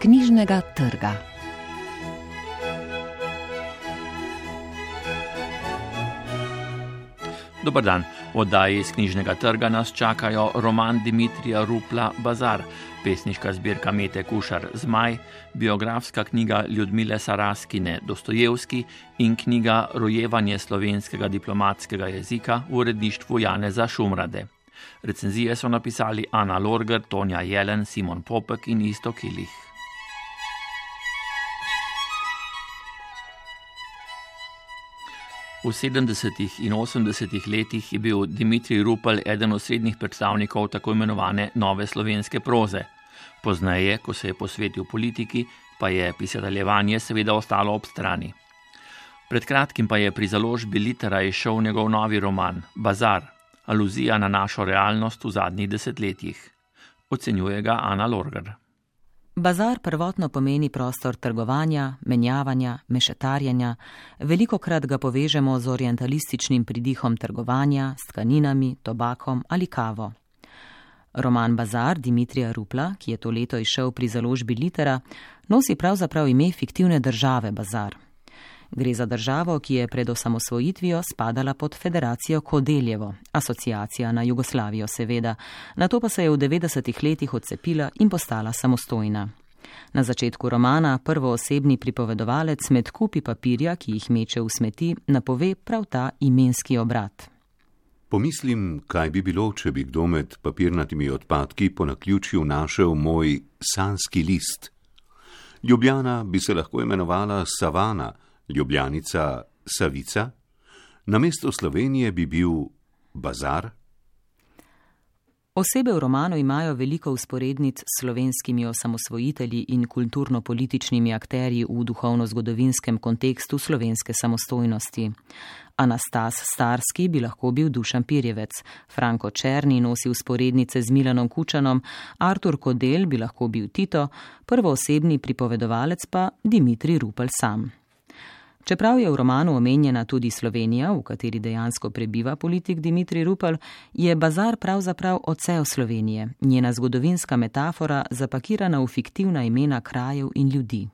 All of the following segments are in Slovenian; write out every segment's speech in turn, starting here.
knjižnega trga. Dobr dan. V oddaji iz knjižnega trga nas čakajo roman Dimitrija Rupla Bazar, pesniška zbirka Mete Kušar Zmaj, biografska knjiga Ljudmile Saraskine Dostojevski in knjiga Rojevanje slovenskega diplomatskega jezika v uredništvu Janeza Šumrade. Recenzije so napisali Ana Lorger, Tonja Jelen, Simon Popek in Isto Kilih. V 70. in 80. letih je bil Dimitrij Rupel eden osrednjih predstavnikov tako imenovane nove slovenske proze. Poznaje, ko se je posvetil politiki, pa je pisateljevanje seveda ostalo ob strani. Pred kratkim pa je pri založbi Litera išel njegov novi roman Bazar, aluzija na našo realnost v zadnjih desetletjih. Ocenjuje ga Ana Lorger. Bazar prvotno pomeni prostor trgovanja, menjavanja, mešetarjenja, veliko krat ga povežemo z orientalističnim pridihom trgovanja, s tkaninami, tobakom ali kavo. Roman Bazar Dimitrija Rupla, ki je to leto išel pri založbi Litera, nosi pravzaprav ime fiktivne države Bazar. Gre za državo, ki je pred osamosvojitvijo spadala pod Federacijo Kodeljevo, asociacija na Jugoslavijo seveda, na to pa se je v 90-ih letih odcepila in postala samostojna. Na začetku romana prvoosebni pripovedovalec med kupi papirja, ki jih meče v smeti, napove prav ta imenski obrat. Pomislim, kaj bi bilo, če bi kdo med papirnatimi odpadki po naključju našel moj sanski list. Ljubljana bi se lahko imenovala Savana, Ljubljanica Savica, namesto Slovenije bi bil bazar. Osebe v romanu imajo veliko usporednic s slovenskimi osamosvojitelji in kulturno-političnimi akterji v duhovno-zgodovinskem kontekstu slovenske samostojnosti. Anastas Starski bi lahko bil Dušan Pirjevec, Franko Černi nosi usporednice z Milanom Kučanom, Artur Kodel bi lahko bil Tito, prvoosebni pripovedovalec pa Dimitri Rupel sam. Čeprav je v romanu omenjena tudi Slovenija, v kateri dejansko prebiva politik Dimitri Rupel, je bazar pravzaprav odsev Slovenije, njena zgodovinska metafora zapakirana v fiktivna imena krajev in ljudi.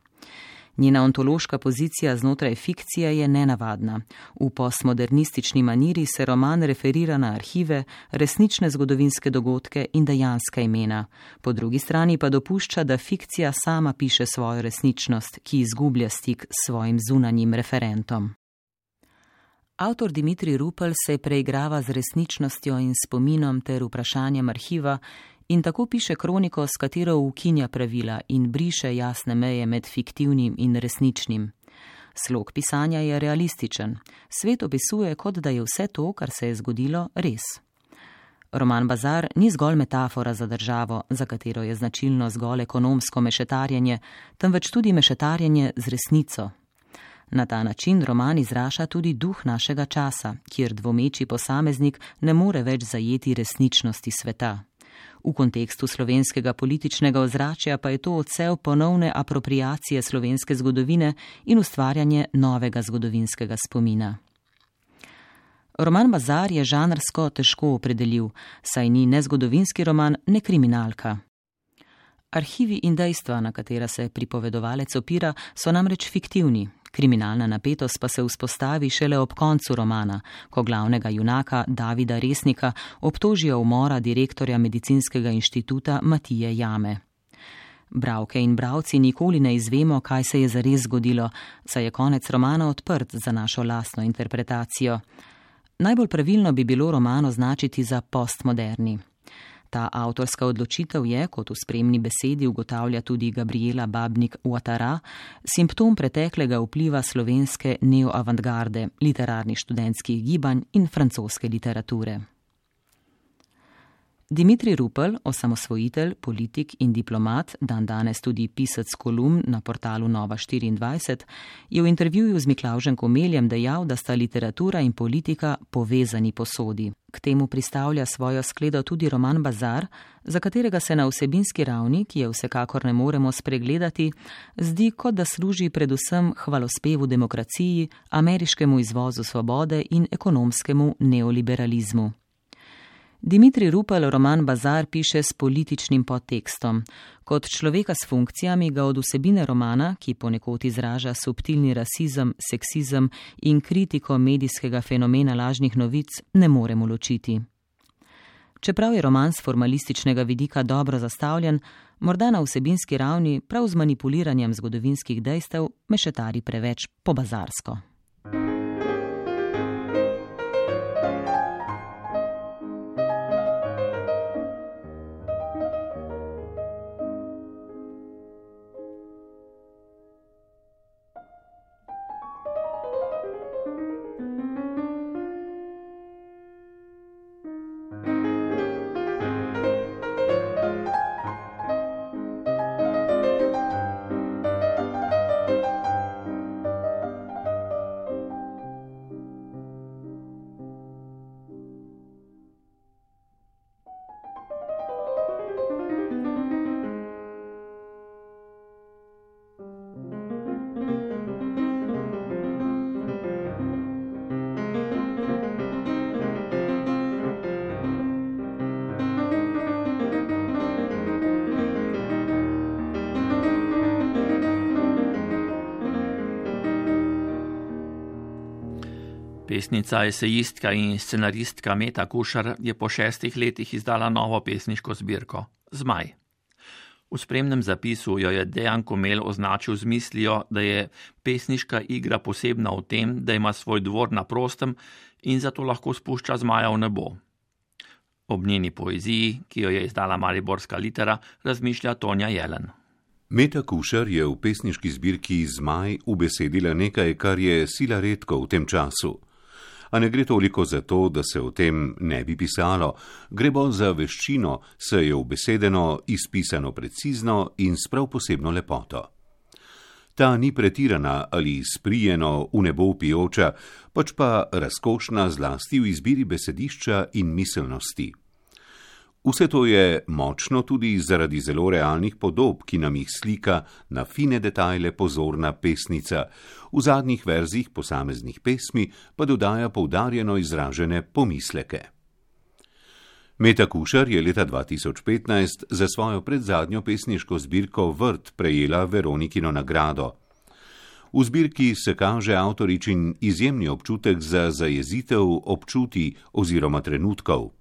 Njena ontološka pozicija znotraj fikcije je nenavadna. V postmodernistični maniri se roman referira na arhive, resnične zgodovinske dogodke in dejanska imena. Po drugi strani pa dopušča, da fikcija sama piše svojo resničnost, ki izgublja stik s svojim zunanjim referentom. Avtor Dimitri Rupel se preigrava z resničnostjo in spominom ter vprašanjem arhiva, in tako piše kroniko, s katero ukinja pravila in briše jasne meje med fiktivnim in resničnim. Slog pisanja je realističen, svet opisuje, kot da je vse to, kar se je zgodilo, res. Roman Bazar ni zgolj metafora za državo, za katero je značilno zgolj ekonomsko mešetarjenje, temveč tudi mešetarjenje z resnico. Na ta način roman izraža tudi duh našega časa, kjer dvomeči posameznik ne more več zajeti resničnosti sveta. V kontekstu slovenskega političnega ozračja pa je to odsev ponovne apropriacije slovenske zgodovine in ustvarjanje novega zgodovinskega spomina. Roman Bazar je žanrsko težko opredelil, saj ni ne zgodovinski roman, ne kriminalka. Arhivi in dejstva, na katera se pripovedovalec opira, so namreč fiktivni, Kriminalna napetost pa se vzpostavi šele ob koncu romana, ko glavnega junaka Davida Resnika obtožijo umora direktorja medicinskega inštituta Matije Jame. Bravke in bravci nikoli ne izvemo, kaj se je zares zgodilo, saj je konec romana odprt za našo lastno interpretacijo. Najbolj pravilno bi bilo roman označiti za postmoderni. Ta avtorska odločitev je, kot v spremni besedi ugotavlja tudi Gabriela Babnik Uatara, simptom preteklega vpliva slovenske neoavantgarde, literarnih študentskih gibanj in francoske literature. Dimitri Rupel, osamosvojitelj, politik in diplomat, dan danes tudi pisec kolumn na portalu Nova 24, je v intervjuju z Miklaužem Komeljem dejal, da sta literatura in politika povezani posodi. K temu pristavlja svojo skledo tudi roman Bazar, za katerega se na vsebinski ravni, ki je vsekakor ne moremo spregledati, zdi, kot da služi predvsem hvalospevu demokraciji, ameriškemu izvozu svobode in ekonomskemu neoliberalizmu. Dimitri Rupel roman Bazar piše s političnim podtekstom. Kot človeka s funkcijami ga od vsebine romana, ki ponekod izraža subtilni rasizem, seksizem in kritiko medijskega fenomena lažnih novic, ne moremo ločiti. Čeprav je roman z formalističnega vidika dobro zastavljen, morda na vsebinski ravni prav z manipuliranjem zgodovinskih dejstev mešetari preveč pobazarsko. Pesnica, esejistka in scenaristka Meta Kušar je po šestih letih izdala novo pesniško zbirko Zmaj. V spremnem zapisu jo je Dejan Komel označil z mislijo, da je pesniška igra posebna v tem, da ima svoj dvor na prostem in zato lahko spušča zmaja v nebo. Ob njeni poeziji, ki jo je izdala Mariborska litera, razmišlja Tonja Jelen. Meta Kušar je v pesniški zbirki Zmaj ubesedila nekaj, kar je sila redko v tem času a ne gre toliko za to, da se o tem ne bi pisalo, gre bolj za veščino, se je ubesedeno, izpisano precizno in s prav posebno lepoto. Ta ni pretirana ali sprijeno v nebo pijoča, pač pa razkošna zlasti v izbiri besedišča in miselnosti. Vse to je močno tudi zaradi zelo realnih podob, ki nam jih slika na fine detajle pozorna pesnica, v zadnjih verzih posameznih pesmi pa dodaja poudarjeno izražene pomisleke. Meta Kušar je leta 2015 za svojo predzadnjo pesniško zbirko Vrt prejela Veronikino nagrado. V zbirki se kaže avtoričin izjemni občutek za zajezitev občuti oziroma trenutkov.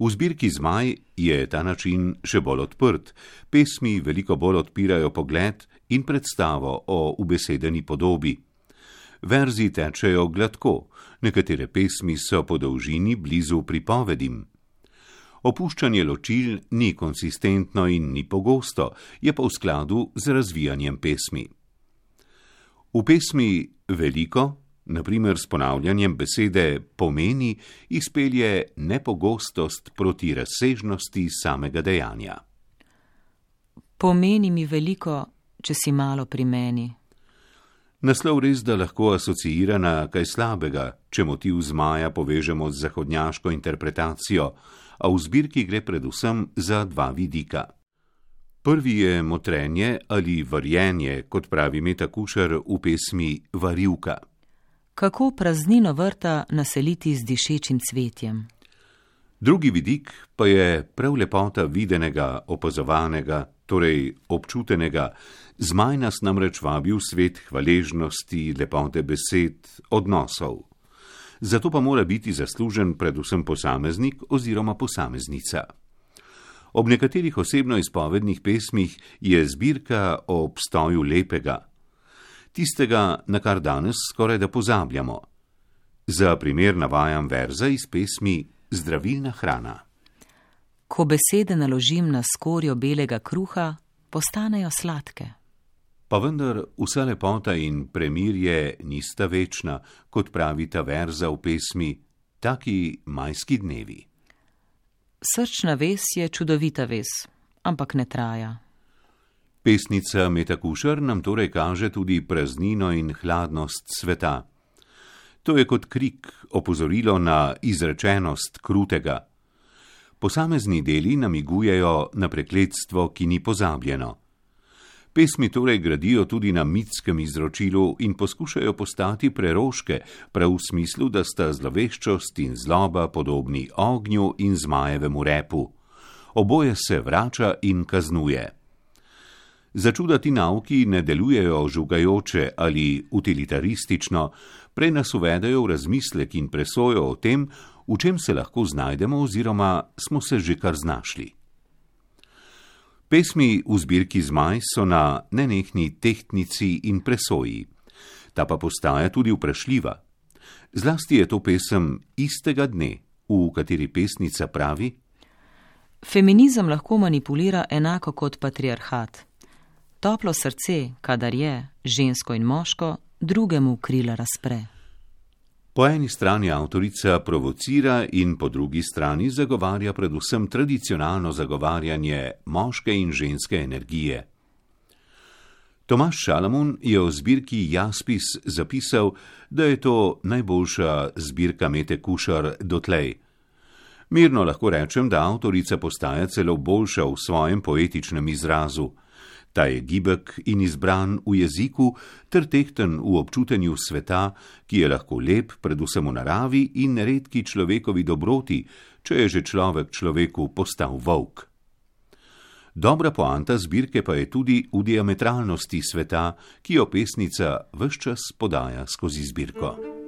V zbirki Zmaj je ta način še bolj odprt, pesmi veliko bolj odpirajo pogled in predstavo o ubesedeni podobi. Verzi tečejo gladko, nekatere pesmi so po dolžini blizu pripovedim. Opuščanje ločil ni konsistentno in ni pogosto, je pa v skladu z razvijanjem pesmi. V pesmi Veliko naprimer s ponavljanjem besede pomeni, izpelje nepogostost proti razsežnosti samega dejanja. Pomeni mi veliko, če si malo pri meni. Naslov res da lahko asociira na kaj slabega, če motiv zmaja povežemo z zahodnjaško interpretacijo, a v zbirki gre predvsem za dva vidika. Prvi je motrenje ali varjenje, kot pravi Meta Kušar v pesmi Varivka kako praznino vrta naseliti z dišečim cvetjem. Drugi vidik pa je prav lepota videnega, opazovanega, torej občutenega, zmaj nas namreč vabi v svet hvaležnosti, lepote besed, odnosov. Zato pa mora biti zaslužen predvsem posameznik oziroma posameznica. Ob nekaterih osebno izpovednih pesmih je zbirka o obstoju lepega, tistega, na kar danes skoraj da pozabljamo. Za primer navajam verza iz pesmi Zdravilna hrana. Ko besede naložim na skorjo belega kruha, postanejo sladke. Pa vendar vsa lepota in premirje nista večna, kot pravi ta verza v pesmi Taki majski dnevi. Srčna ves je čudovita ves, ampak ne traja. Pesnica Metakušar nam torej kaže tudi praznino in hladnost sveta. To je kot krik opozorilo na izrečenost krutega. Posamezni deli namigujejo na prekletstvo, ki ni pozabljeno. Pesmi torej gradijo tudi na mitskem izročilu in poskušajo postati preroške, prav v smislu, da sta zloveščost in zloba podobni ognju in zmajevemu repu. Oboje se vrača in kaznuje. Začudati nauki ne delujejo žugajoče ali utilitaristično, prej nas uvedajo v razmislek in presojo o tem, v čem se lahko znajdemo oziroma smo se že kar znašli. Pesmi v zbirki Zmaj so na nenehni tehtnici in presoji. Ta pa postaja tudi vprašljiva. Zlasti je to pesem istega dne, v kateri pesnica pravi: Feminizem lahko manipulira enako kot patriarhat. Toplo srce, kadar je žensko in moško, drugemu krila razpre. Po eni strani avtorica provocira in po drugi strani zagovarja predvsem tradicionalno zagovarjanje moške in ženske energije. Tomaš Šalamun je o zbirki Jaspis zapisal, da je to najboljša zbirka Mete Kušar dotlej. Mirno lahko rečem, da avtorica postaja celo boljša v svojem poetičnem izrazu. Ta je gibek in izbran v jeziku ter tehten v občutenju sveta, ki je lahko lep predvsem v naravi in redki človekovi dobroti, če je že človek človeku postal volk. Dobra poanta zbirke pa je tudi v diametralnosti sveta, ki jo pesnica vse čas podaja skozi zbirko.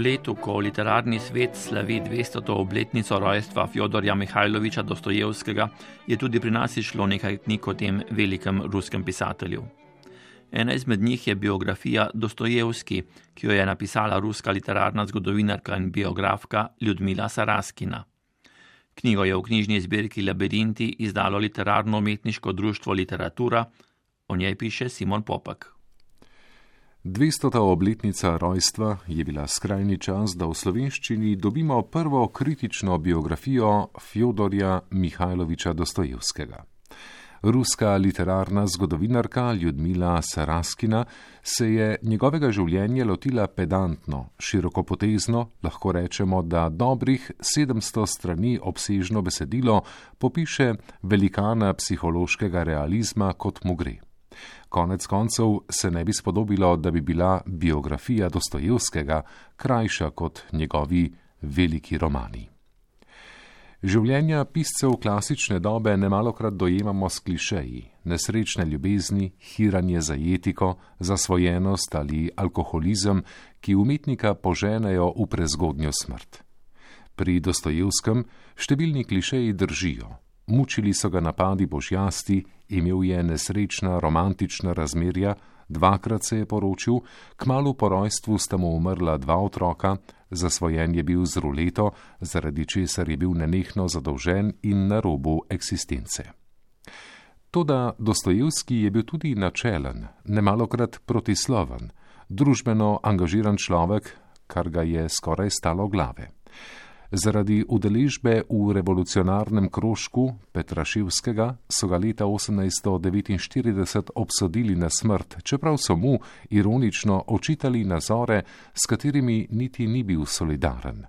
Letu, ko literarni svet slavi 200. obletnico rojstva Fjodorja Mihajloviča Dostojevskega, je tudi pri nas išlo nekaj knjig o tem velikem ruskem pisatelju. Ena izmed njih je biografija Dostojevski, ki jo je napisala ruska literarna zgodovinarka in biografka Ljudmila Saraskina. Knjigo je v knjižni zbirki Labirinti izdalo literarno-umetniško društvo Literatura, o njej piše Simon Popak. 200. obletnica rojstva je bila skrajni čas, da v slovenščini dobimo prvo kritično biografijo Fjodorja Mihajloviča Dostojevskega. Ruska literarna zgodovinarka Ljudmila Saraskina se je njegovega življenja lotila pedantno, širokopotezno, lahko rečemo, da dobrih 700 strani obsežno besedilo popiše velikana psihološkega realizma, kot mu gre. Konec koncev se ne bi spodobilo, da bi bila biografija Dostojevskega krajša kot njegovi veliki romani. Življenja piscev klasične dobe nemalokrat dojemamo s klišeji: nesrečne ljubezni, hiranje za etiko, zasvojenost ali alkoholizem, ki umetnika poženejo v prezgodnjo smrt. Pri Dostojevskem številni klišeji držijo, mučili so ga napadi božjasti, imel je nesrečna romantična razmerja, dvakrat se je poročil, kmalo po rojstvu sta mu umrla dva otroka, zasvojen je bil z ruleto, zaradi česar je bil nenehno zadolžen in na robu eksistence. Toda Dostojevski je bil tudi načelen, nemalokrat protisloven, družbeno angažiran človek, kar ga je skoraj stalo glave zaradi udeležbe v revolucionarnem krožku Petraševskega so ga leta 1849 obsodili na smrt, čeprav so mu ironično očitali nazore, s katerimi niti ni bil solidaren.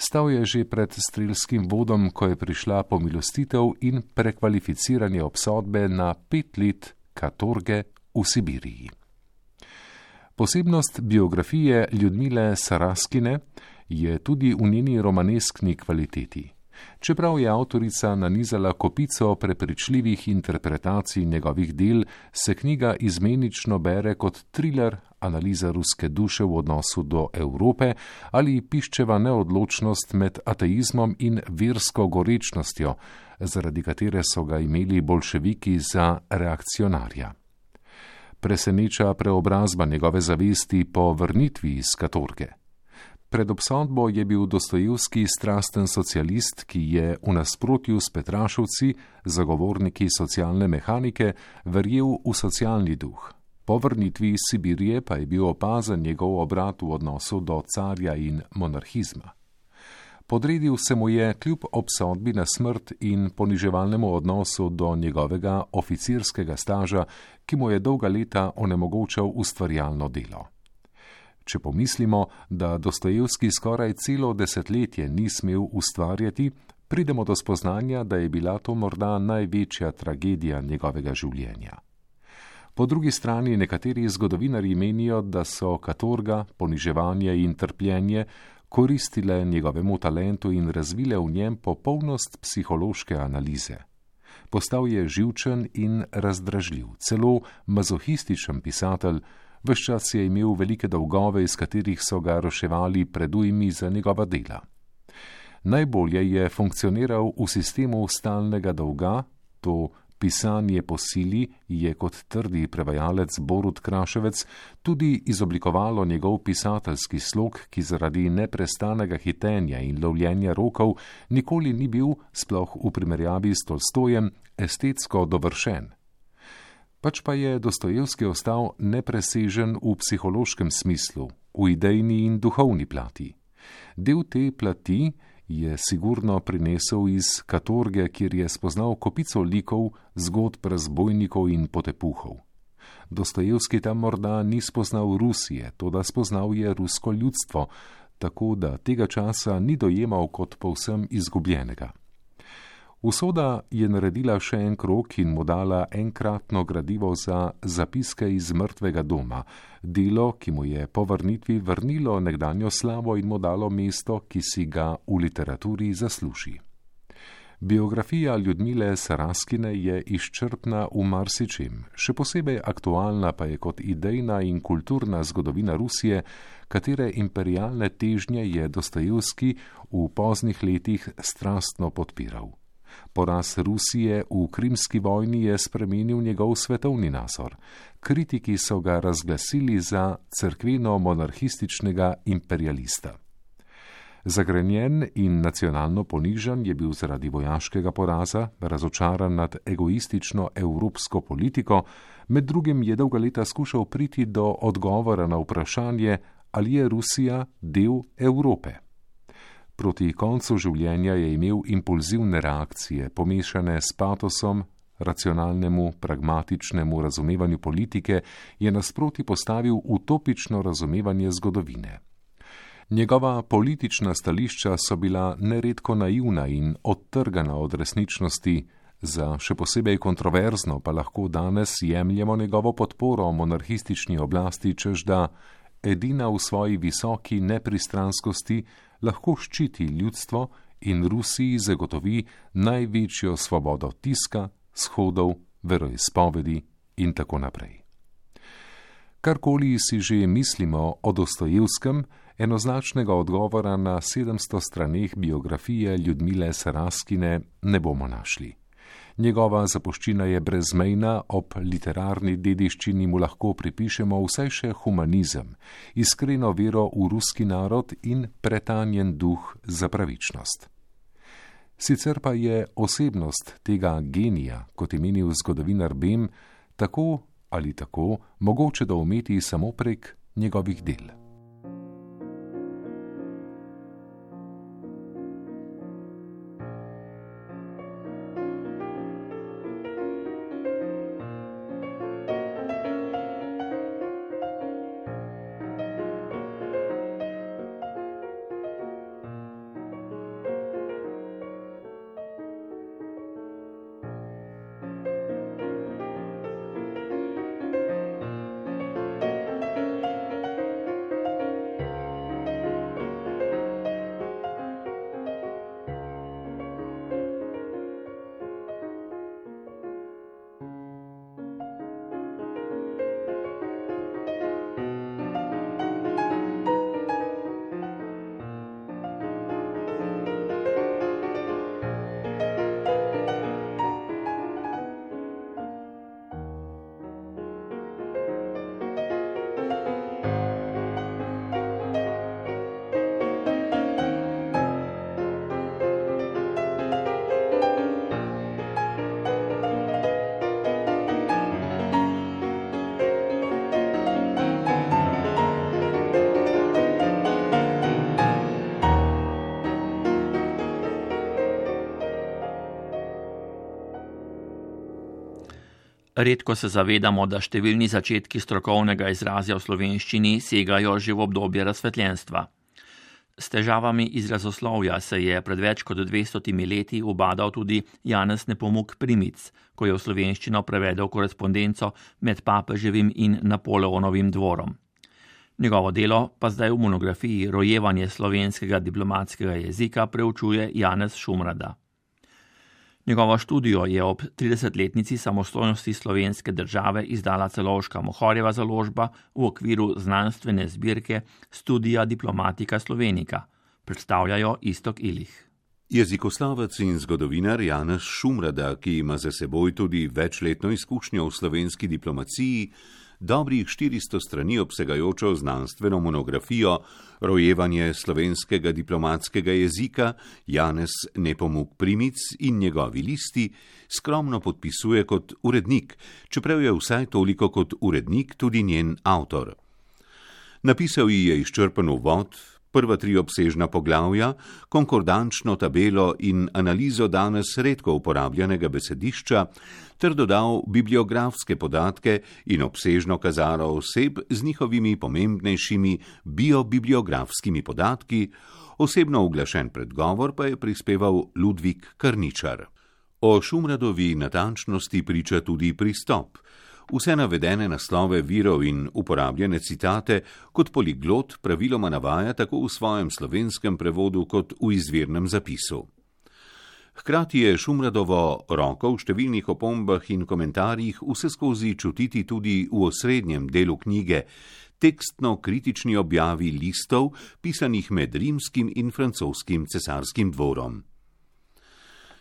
Stal je že pred strelskim vodom, ko je prišla pomilostitev in prekvalificiranje obsodbe na pet let katorge v Sibiriji. Posebnost biografije Ljudmile Saraskine je tudi v njeni romaneskni kvaliteti. Čeprav je avtorica nanizala kopico prepričljivih interpretacij njegovih del, se knjiga izmenično bere kot thriller, analiza ruske duše v odnosu do Evrope ali piščeva neodločnost med ateizmom in versko gorečnostjo, zaradi katere so ga imeli bolševiki za reakcionarja. Preseneča preobrazba njegove zavesti po vrnitvi iz Katorge. Pred obsodbo je bil Dostojevski strasten socialist, ki je v nasprotju s Petrašovci, zagovorniki socialne mehanike, verjel v socialni duh. Po vrnitvi iz Sibirije pa je bil opazen njegov obrat v odnosu do carja in monarhizma. Podredil se mu je kljub obsodbi na smrt in poniževalnemu odnosu do njegovega oficirskega staža, ki mu je dolga leta onemogočal ustvarjalno delo. Če pomislimo, da Dostojevski skoraj celo desetletje ni smel ustvarjati, pridemo do spoznanja, da je bila to morda največja tragedija njegovega življenja. Po drugi strani nekateri zgodovinari menijo, da so katorga, poniževanje in trpljenje koristile njegovemu talentu in razvile v njem popolnost psihološke analize. Postal je živčen in razdražljiv, celo mazohističen pisatelj, vse čas je imel velike dolgove, iz katerih so ga roševali predujmi za njegova dela. Najbolje je funkcioniral v sistemu stalnega dolga, to pisanje po sili je, kot trdi prevajalec Borut Kraševec, tudi izoblikovalo njegov pisateljski slog, ki zaradi neprestanega hitenja in lovljenja rokov nikoli ni bil, sploh v primerjavi s Tolstojem, estetsko dovršen pač pa je Dostojevski ostal nepresežen v psihološkem smislu, v idejni in duhovni plati. Del te plati je sigurno prinesel iz Katorge, kjer je spoznal kopico likov, zgodb razbojnikov in potepuhov. Dostojevski tam morda ni spoznal Rusije, to da spoznal je rusko ljudstvo, tako da tega časa ni dojemal kot povsem izgubljenega. Usoda je naredila še en krok in mu dala enkratno gradivo za zapiske iz mrtvega doma, delo, ki mu je po vrnitvi vrnilo nekdanjo slavo in mu dalo mesto, ki si ga v literaturi zasluži. Biografija Ljudmile Saraskine je izčrpna v marsičem, še posebej aktualna pa je kot idejna in kulturna zgodovina Rusije, katere imperialne težnje je Dostojevski v poznih letih strastno podpiral. Poraz Rusije v krimski vojni je spremenil njegov svetovni nazor. Kritiki so ga razglasili za crkveno-monarhističnega imperialista. Zagrenjen in nacionalno ponižen je bil zaradi vojaškega poraza, razočaran nad egoistično evropsko politiko, med drugim je dolga leta skušal priti do odgovora na vprašanje, ali je Rusija del Evrope. Proti koncu življenja je imel impulzivne reakcije, pomešane s patosom, racionalnemu, pragmatičnemu razumevanju politike, je nasproti postavil utopično razumevanje zgodovine. Njegova politična stališča so bila neredko naivna in odtrgana od resničnosti, za še posebej kontroverzno pa lahko danes jemljemo njegovo podporo monarhistični oblasti, čež da edina v svoji visoki nepristranskosti lahko ščiti ljudstvo in Rusiji zagotovi največjo svobodo tiska, shodov, veroizpovedi in tako naprej. Karkoli si že mislimo o Dostojevskem, enoznačnega odgovora na 700 straneh biografije Ljudmile Saraskine ne bomo našli. Njegova zapuščina je brezmejna, ob literarni dediščini mu lahko pripišemo vsaj še humanizem, iskreno vero v ruski narod in pretanjen duh za pravičnost. Sicer pa je osebnost tega genija, kot je menil zgodovinar Bem, tako ali tako mogoče doumeti samo prek njegovih del. Redko se zavedamo, da številni začetki strokovnega izrazja v slovenščini segajo že v obdobje razsvetljenstva. S težavami izrazoslovja se je pred več kot 200 leti ubadal tudi Janez Nepomuk Primic, ko je v slovenščino prevedel korespondenco med papeževim in Napoleonovim dvorom. Njegovo delo pa zdaj v monografiji Rojevanje slovenskega diplomatskega jezika preučuje Janez Šumrada. Njegovo študijo je ob 30-letnici samostojnosti slovenske države izdala celovška Mohorjeva založba v okviru znanstvene zbirke Studija diplomatika Slovenika. Predstavljajo Istok Ilih. Jezikoslavec in zgodovinar Janez Šumrada, ki ima za seboj tudi večletno izkušnjo v slovenski diplomaciji, dobrih 400 strani obsegajočo znanstveno monografijo Rojevanje slovenskega diplomatskega jezika Janez Nepomuk Primic in njegovi listi skromno podpisuje kot urednik, čeprav je vsaj toliko kot urednik tudi njen avtor. Napisal ji je izčrpen uvod, prva tri obsežna poglavja, konkordančno tabelo in analizo danes redko uporabljenega besedišča, ter dodal bibliografske podatke in obsežno kazalo oseb z njihovimi pomembnejšimi biobibliografskimi podatki, osebno uglašen predgovor pa je prispeval Ludvik Krničar. O Šumradovi natančnosti priča tudi pristop. Vse navedene naslove virov in uporabljene citate kot poliglot praviloma navaja tako v svojem slovenskem prevodu kot v izvirnem zapisu. Hkrati je Šumradovo roko v številnih opombah in komentarjih vse skozi čutiti tudi v osrednjem delu knjige, tekstno kritični objavi listov, pisanih med rimskim in francoskim cesarskim dvorom.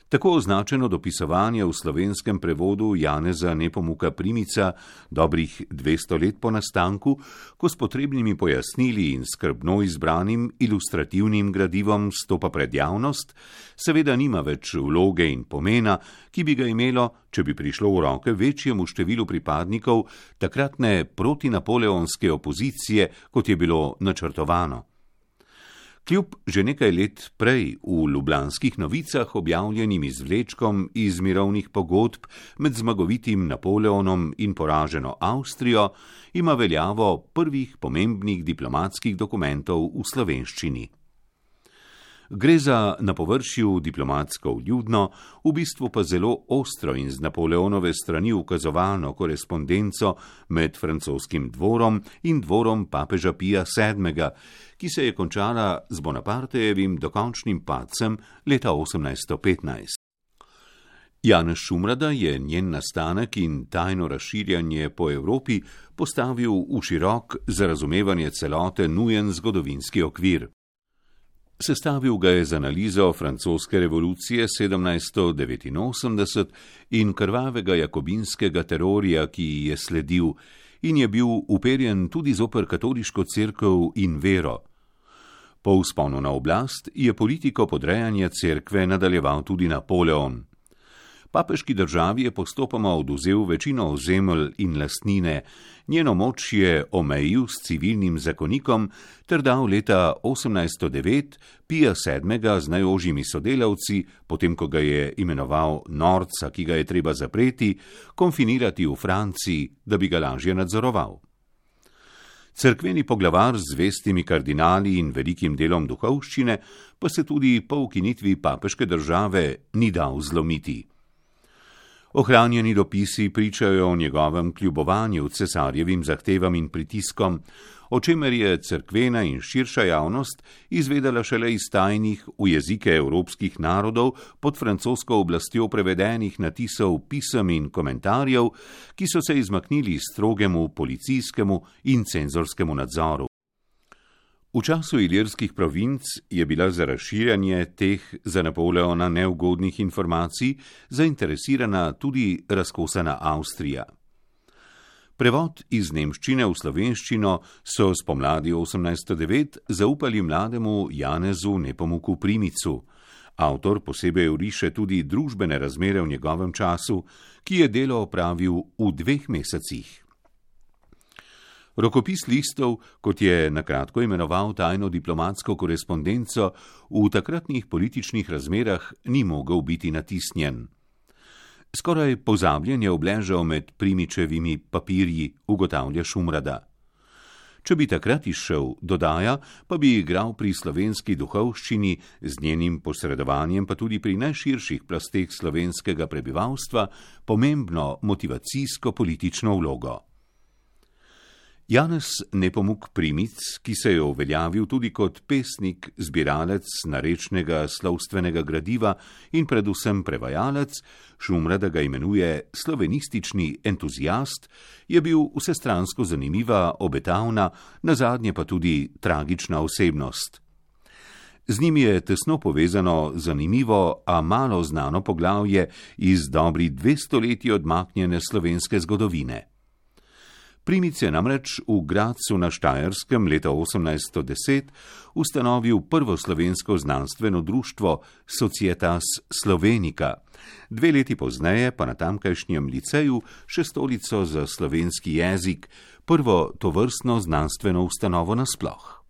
Tako označeno dopisovanje v slovenskem prevodu Janeza Nepomuka Primica dobrih 200 let po nastanku, ko s potrebnimi pojasnili in skrbno izbranim ilustrativnim gradivom stopa pred javnost, seveda nima več vloge in pomena, ki bi ga imelo, če bi prišlo v roke večjemu številu pripadnikov takratne protinapoleonske opozicije, kot je bilo načrtovano. Kljub že nekaj let prej v ljubljanskih novicah objavljenim izvlečkom iz mirovnih pogodb med zmagovitim Napoleonom in poraženo Avstrijo, ima veljavo prvih pomembnih diplomatskih dokumentov v slovenščini. Gre za na površju diplomatsko vljudno, v bistvu pa zelo ostro in z Napoleonove strani ukazovalno korespondenco med francoskim dvorom in dvorom papeža Pija VII, ki se je končala z Bonapartejevim dokončnim padcem leta 1815. Janez Šumrada je njen nastanek in tajno razširjanje po Evropi postavil v širok za razumevanje celote nujen zgodovinski okvir. Sestavil ga je z analizo francoske revolucije 1789 in krvavega jakobinskega terorija, ki ji je sledil, in je bil uperjen tudi zoper katoliško crkv in vero. Po vzponu na oblast je politiko podrejanja cerkve nadaljeval tudi Napoleon. Papeški državi je postopoma oduzel večino ozemelj in lastnine, njeno moč je omejil s civilnim zakonikom ter dal leta 1809 Pija VII z najožjimi sodelavci, potem ko ga je imenoval Norca, ki ga je treba zapreti, konfinirati v Franciji, da bi ga lažje nadzoroval. Cerkveni poglavar z zvestimi kardinali in velikim delom duhovščine pa se tudi po ukinitvi papeške države ni dal zlomiti. Ohranjeni dopisi pričajo o njegovem kljubovanju cesarjevim zahtevam in pritiskom, o čemer je crkvena in širša javnost izvedela šele iz tajnih v jezike evropskih narodov pod francosko oblastjo prevedenih natisov pisem in komentarjev, ki so se izmaknili strogemu policijskemu in cenzorskemu nadzoru. V času ilirskih provinc je bila za razširjanje teh za Napoleona neugodnih informacij zainteresirana tudi razkosana Avstrija. Prevod iz nemščine v slovenščino so spomladi 1809 zaupali mlademu Janezu Nepomuku Primicu. Avtor posebej uriše tudi družbene razmere v njegovem času, ki je delo opravil v dveh mesecih. Rokopis listov, kot je na kratko imenoval tajno diplomatsko korespondenco, v takratnih političnih razmerah ni mogel biti natisnjen. Skoraj pozabljen je obležal med primičevimi papirji, ugotavlja Šumrada. Če bi takrat išel, dodaja, pa bi igral pri slovenski duhovščini z njenim posredovanjem, pa tudi pri najširših plasteh slovenskega prebivalstva, pomembno motivacijsko politično vlogo. Janez Nepomuk Primic, ki se je uveljavil tudi kot pesnik, zbiralec narečnega slovstvenega gradiva in predvsem prevajalec, šumra, da ga imenuje slovenistični entuzijast, je bil vsestransko zanimiva, obetavna, na zadnje pa tudi tragična osebnost. Z njim je tesno povezano zanimivo, a malo znano poglavje iz dobri dve stoletji odmaknjene slovenske zgodovine. Primic je namreč v Gracu na Štajerskem leta 1810 ustanovil prvo slovensko znanstveno društvo Societas Slovenica, dve leti pozneje pa na tamkajšnjem liceju še stolico za slovenski jezik, prvo tovrstno znanstveno ustanovo nasploh.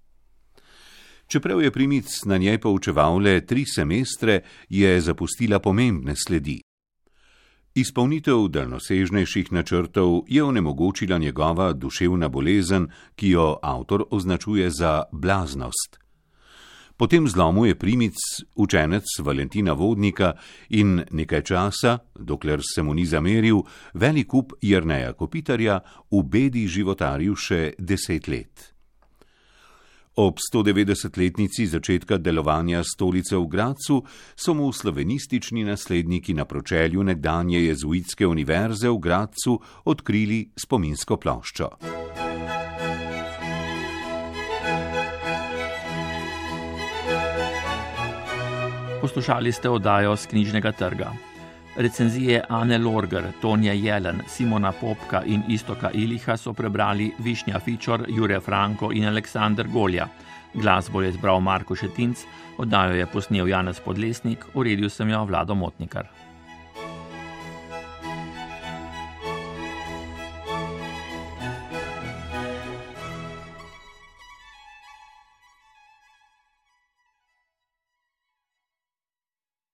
Čeprav je Primic na njej poučeval le tri semestre, je zapustila pomembne sledi. Izpolnitev daljnosežnejših načrtov je onemogočila njegova duševna bolezen, ki jo avtor označuje za blaznost. Po tem zlomu je primic učenec Valentina Vodnika in nekaj časa, dokler se mu ni zameril, velik kup Jrneja Kopitarja v bedi životarju še deset let. Ob 190-letnici začetka delovanja stolice v Gracu so mu slovenistični nasledniki na pročelju nekdanje jezuitske univerze v Gracu odkrili spominsko ploščo. Poslušali ste oddajo z knjižnega trga. Recenzije Ane Lorger, Tonja Jelen, Simona Popka in Istoka Iliha so prebrali Višnja Fičor, Jure Franko in Aleksandr Golja. Glasbo je zbral Marko Šetinc, oddajo je posnel Janez Podlesnik, uredil sem jo Vlado Motnikar.